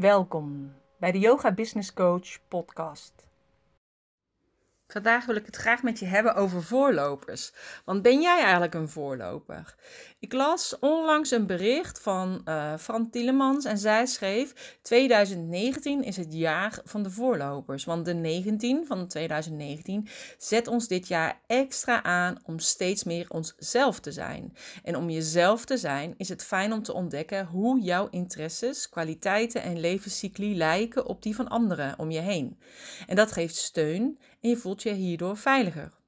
Welkom bij de Yoga Business Coach podcast. Vandaag wil ik het graag met je hebben over voorlopers. Want ben jij eigenlijk een voorloper? Ik las onlangs een bericht van uh, Fran Tielemans en zij schreef: 2019 is het jaar van de voorlopers. Want de 19 van 2019 zet ons dit jaar extra aan om steeds meer onszelf te zijn. En om jezelf te zijn is het fijn om te ontdekken hoe jouw interesses, kwaliteiten en levenscycli lijken op die van anderen om je heen. En dat geeft steun en je voelt je hierdoor veiliger.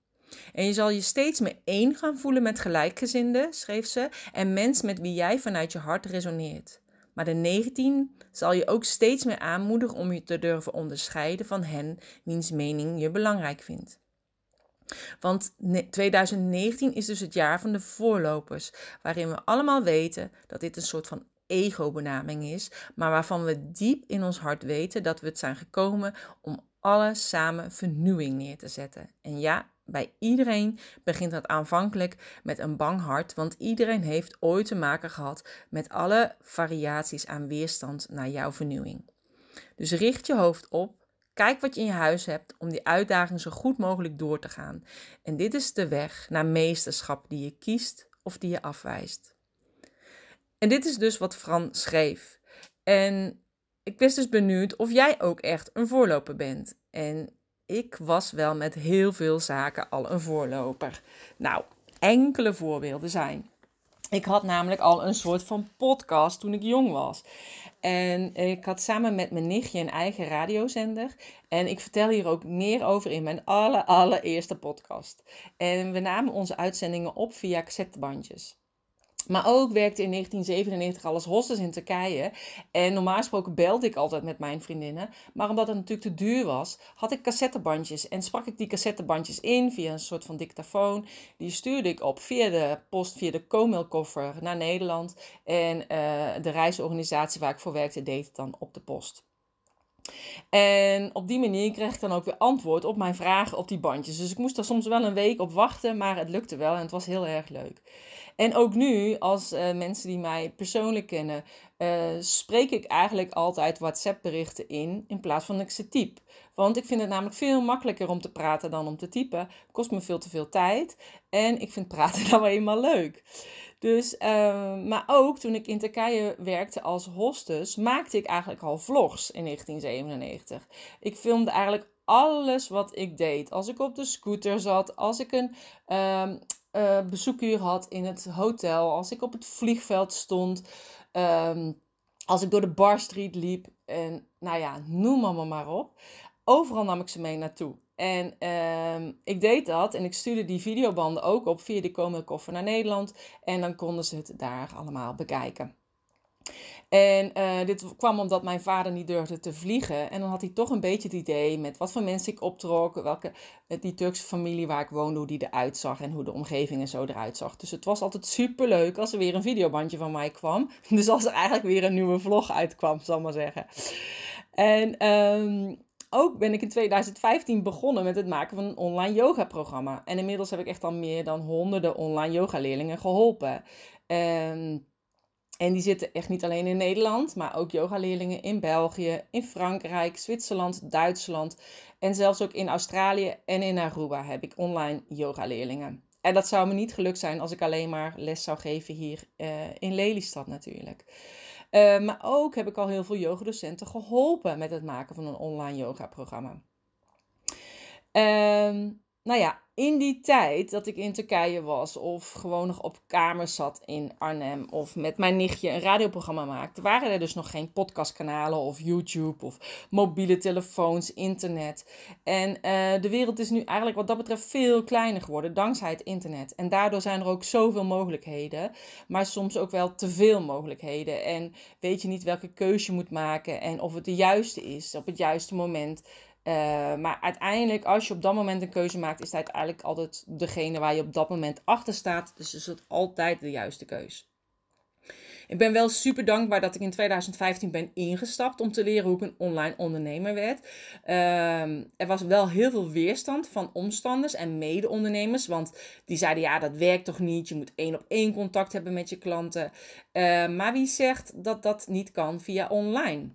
En je zal je steeds meer één gaan voelen met gelijkgezinden, schreef ze, en mensen met wie jij vanuit je hart resoneert. Maar de 19 zal je ook steeds meer aanmoedigen om je te durven onderscheiden van hen wiens mening je belangrijk vindt. Want 2019 is dus het jaar van de voorlopers, waarin we allemaal weten dat dit een soort van ego-benaming is, maar waarvan we diep in ons hart weten dat we het zijn gekomen om alles samen vernieuwing neer te zetten. En ja, bij iedereen begint dat aanvankelijk met een bang hart, want iedereen heeft ooit te maken gehad met alle variaties aan weerstand naar jouw vernieuwing. Dus richt je hoofd op, kijk wat je in je huis hebt om die uitdaging zo goed mogelijk door te gaan. En dit is de weg naar meesterschap die je kiest of die je afwijst. En dit is dus wat Fran schreef. En ik was dus benieuwd of jij ook echt een voorloper bent. En ik was wel met heel veel zaken al een voorloper. Nou, enkele voorbeelden zijn. Ik had namelijk al een soort van podcast toen ik jong was. En ik had samen met mijn nichtje een eigen radiozender. En ik vertel hier ook meer over in mijn aller, allereerste podcast. En we namen onze uitzendingen op via cassettebandjes. Maar ook werkte in 1997 al als hostess in Turkije. En normaal gesproken belde ik altijd met mijn vriendinnen. Maar omdat het natuurlijk te duur was, had ik cassettebandjes. En sprak ik die cassettebandjes in via een soort van dictafoon. Die stuurde ik op via de post, via de Comail-koffer naar Nederland. En uh, de reisorganisatie waar ik voor werkte, deed het dan op de post. En op die manier kreeg ik dan ook weer antwoord op mijn vragen op die bandjes. Dus ik moest er soms wel een week op wachten, maar het lukte wel en het was heel erg leuk. En ook nu, als uh, mensen die mij persoonlijk kennen, uh, spreek ik eigenlijk altijd WhatsApp-berichten in in plaats van dat ik ze typ. Want ik vind het namelijk veel makkelijker om te praten dan om te typen. Kost me veel te veel tijd. En ik vind praten nou eenmaal leuk. Dus, uh, maar ook toen ik in Turkije werkte als hostess, maakte ik eigenlijk al vlogs in 1997. Ik filmde eigenlijk alles wat ik deed. Als ik op de scooter zat, als ik een uh, uh, bezoekuur had in het hotel, als ik op het vliegveld stond, um, als ik door de Bar Street liep en nou ja, noem allemaal maar op. Overal nam ik ze mee naartoe. En uh, ik deed dat en ik stuurde die videobanden ook op via de komende koffer naar Nederland. En dan konden ze het daar allemaal bekijken. En uh, dit kwam omdat mijn vader niet durfde te vliegen. En dan had hij toch een beetje het idee met wat voor mensen ik optrok. Welke, die Turkse familie waar ik woonde, hoe die eruit zag. En hoe de omgeving en zo eruit zag. Dus het was altijd super leuk als er weer een videobandje van mij kwam. Dus als er eigenlijk weer een nieuwe vlog uitkwam, zal ik maar zeggen. En um, ook ben ik in 2015 begonnen met het maken van een online yoga programma. En inmiddels heb ik echt al meer dan honderden online yoga leerlingen geholpen. Um, en die zitten echt niet alleen in Nederland, maar ook yogaleerlingen in België, in Frankrijk, Zwitserland, Duitsland en zelfs ook in Australië en in Aruba heb ik online yogaleerlingen. En dat zou me niet gelukt zijn als ik alleen maar les zou geven hier uh, in Lelystad natuurlijk. Uh, maar ook heb ik al heel veel yogadocenten geholpen met het maken van een online yoga programma. Nou ja, in die tijd dat ik in Turkije was of gewoon nog op kamers zat in Arnhem of met mijn nichtje een radioprogramma maakte, waren er dus nog geen podcastkanalen of YouTube of mobiele telefoons, internet. En uh, de wereld is nu eigenlijk wat dat betreft veel kleiner geworden dankzij het internet. En daardoor zijn er ook zoveel mogelijkheden, maar soms ook wel te veel mogelijkheden. En weet je niet welke keuze je moet maken en of het de juiste is op het juiste moment. Uh, maar uiteindelijk, als je op dat moment een keuze maakt, is het uiteindelijk altijd degene waar je op dat moment achter staat. Dus is het altijd de juiste keus. Ik ben wel super dankbaar dat ik in 2015 ben ingestapt om te leren hoe ik een online ondernemer werd. Uh, er was wel heel veel weerstand van omstanders en mede-ondernemers, want die zeiden ja, dat werkt toch niet. Je moet één op één contact hebben met je klanten. Uh, maar wie zegt dat dat niet kan via online?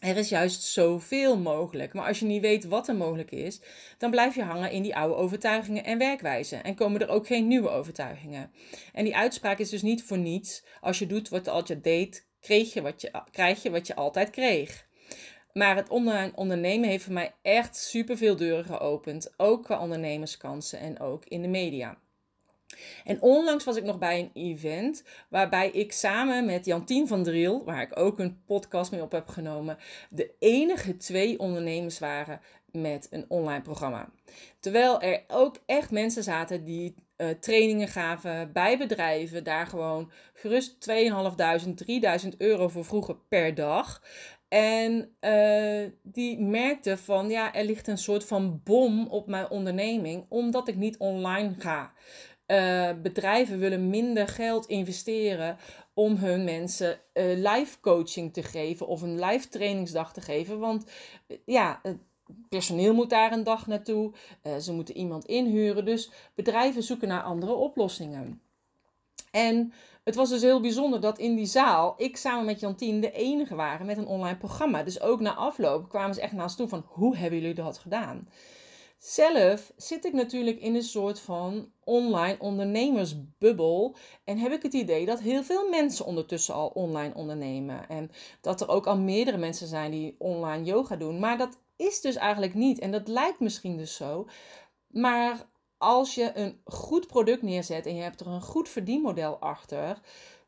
Er is juist zoveel mogelijk. Maar als je niet weet wat er mogelijk is, dan blijf je hangen in die oude overtuigingen en werkwijzen. En komen er ook geen nieuwe overtuigingen. En die uitspraak is dus niet voor niets. Als je doet wat je altijd deed, kreeg je wat je, krijg je wat je altijd kreeg. Maar het online ondernemen heeft voor mij echt superveel deuren geopend. Ook qua ondernemerskansen en ook in de media. En onlangs was ik nog bij een event waarbij ik samen met Jantien van Driel, waar ik ook een podcast mee op heb genomen, de enige twee ondernemers waren met een online programma. Terwijl er ook echt mensen zaten die uh, trainingen gaven bij bedrijven, daar gewoon gerust 2.500, 3.000 euro voor vroegen per dag. En uh, die merkte van, ja, er ligt een soort van bom op mijn onderneming, omdat ik niet online ga. Uh, bedrijven willen minder geld investeren om hun mensen uh, live coaching te geven of een live trainingsdag te geven. Want ja, het personeel moet daar een dag naartoe. ze moeten iemand inhuren. Dus bedrijven zoeken naar andere oplossingen. En het was dus heel bijzonder dat in die zaal ik samen met Jantien de enige waren met een online programma. Dus ook na afloop kwamen ze echt naast toe van hoe hebben jullie dat gedaan? Zelf zit ik natuurlijk in een soort van online ondernemersbubbel. En heb ik het idee dat heel veel mensen ondertussen al online ondernemen. En dat er ook al meerdere mensen zijn die online yoga doen. Maar dat is dus eigenlijk niet. En dat lijkt misschien dus zo. Maar als je een goed product neerzet en je hebt er een goed verdienmodel achter,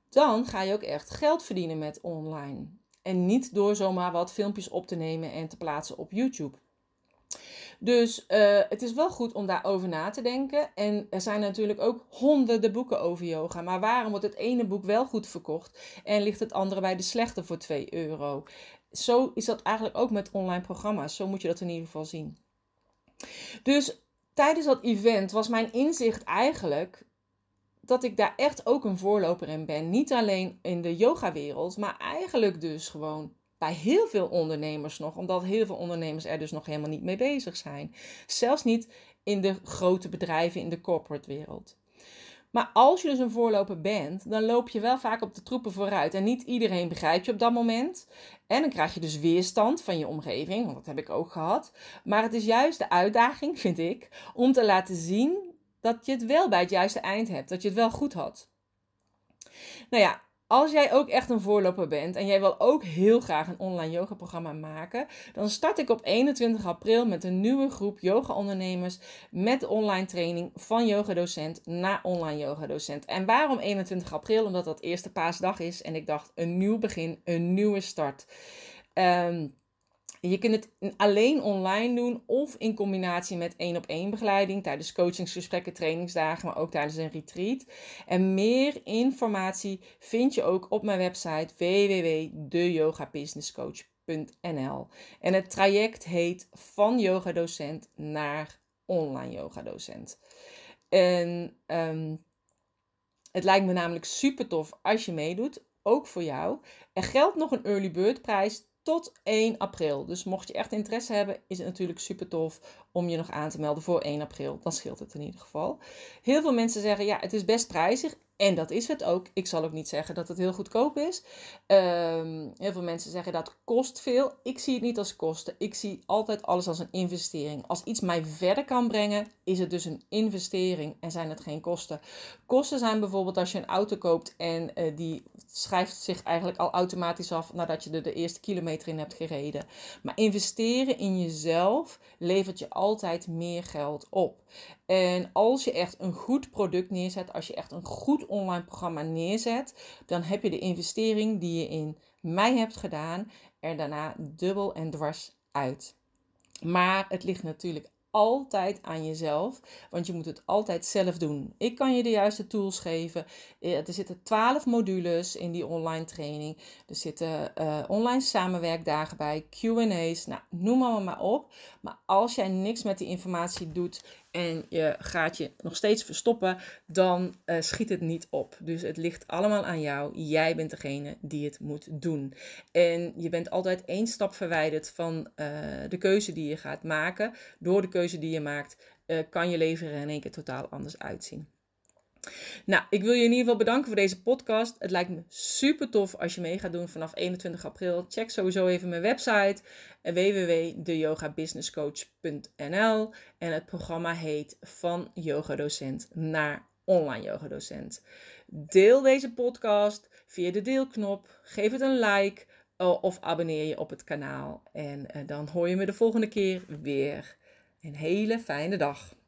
dan ga je ook echt geld verdienen met online. En niet door zomaar wat filmpjes op te nemen en te plaatsen op YouTube. Dus uh, het is wel goed om daarover na te denken. En er zijn natuurlijk ook honderden boeken over yoga. Maar waarom wordt het ene boek wel goed verkocht en ligt het andere bij de slechte voor 2 euro? Zo is dat eigenlijk ook met online programma's. Zo moet je dat in ieder geval zien. Dus tijdens dat event was mijn inzicht eigenlijk dat ik daar echt ook een voorloper in ben. Niet alleen in de yogawereld, maar eigenlijk dus gewoon bij heel veel ondernemers nog, omdat heel veel ondernemers er dus nog helemaal niet mee bezig zijn. Zelfs niet in de grote bedrijven in de corporate wereld. Maar als je dus een voorloper bent, dan loop je wel vaak op de troepen vooruit. En niet iedereen begrijpt je op dat moment. En dan krijg je dus weerstand van je omgeving, want dat heb ik ook gehad. Maar het is juist de uitdaging, vind ik, om te laten zien dat je het wel bij het juiste eind hebt. Dat je het wel goed had. Nou ja, als jij ook echt een voorloper bent en jij wil ook heel graag een online yoga programma maken, dan start ik op 21 april met een nieuwe groep yoga ondernemers met online training van yoga docent naar online yoga docent. En waarom 21 april? Omdat dat eerste paasdag is en ik dacht een nieuw begin, een nieuwe start. Um, je kunt het alleen online doen of in combinatie met één op één begeleiding tijdens coachingsgesprekken, trainingsdagen, maar ook tijdens een retreat. En meer informatie vind je ook op mijn website www.deyogabusinesscoach.nl. En het traject heet van yoga docent naar online yoga docent. En um, het lijkt me namelijk super tof als je meedoet, ook voor jou. Er geldt nog een early bird prijs tot 1 april. Dus mocht je echt interesse hebben, is het natuurlijk super tof om je nog aan te melden voor 1 april. Dan scheelt het in ieder geval. Heel veel mensen zeggen ja, het is best prijzig. En dat is het ook. Ik zal ook niet zeggen dat het heel goedkoop is. Ehm, heel veel mensen zeggen dat kost veel. Ik zie het niet als kosten. Ik zie altijd alles als een investering. Als iets mij verder kan brengen, is het dus een investering en zijn het geen kosten. Kosten zijn bijvoorbeeld als je een auto koopt en uh, die schrijft zich eigenlijk al automatisch af nadat je er de eerste kilometer in hebt gereden. Maar investeren in jezelf levert je altijd meer geld op. En als je echt een goed product neerzet, als je echt een goed online programma neerzet, dan heb je de investering die je in mij hebt gedaan er daarna dubbel en dwars uit. Maar het ligt natuurlijk altijd aan jezelf, want je moet het altijd zelf doen. Ik kan je de juiste tools geven. Eh, er zitten 12 modules in die online training. Er zitten uh, online samenwerkdagen bij, QA's, nou, noem allemaal maar op. Maar als jij niks met die informatie doet en je gaat je nog steeds verstoppen, dan uh, schiet het niet op. Dus het ligt allemaal aan jou. Jij bent degene die het moet doen. En je bent altijd één stap verwijderd van uh, de keuze die je gaat maken. Door de keuze die je maakt, uh, kan je leven er in één keer totaal anders uitzien. Nou, ik wil je in ieder geval bedanken voor deze podcast. Het lijkt me super tof als je mee gaat doen vanaf 21 april. Check sowieso even mijn website www.deyogabusinesscoach.nl en het programma heet Van yogadocent naar online yogadocent. Deel deze podcast via de deelknop, geef het een like of abonneer je op het kanaal. En dan hoor je me de volgende keer weer. Een hele fijne dag.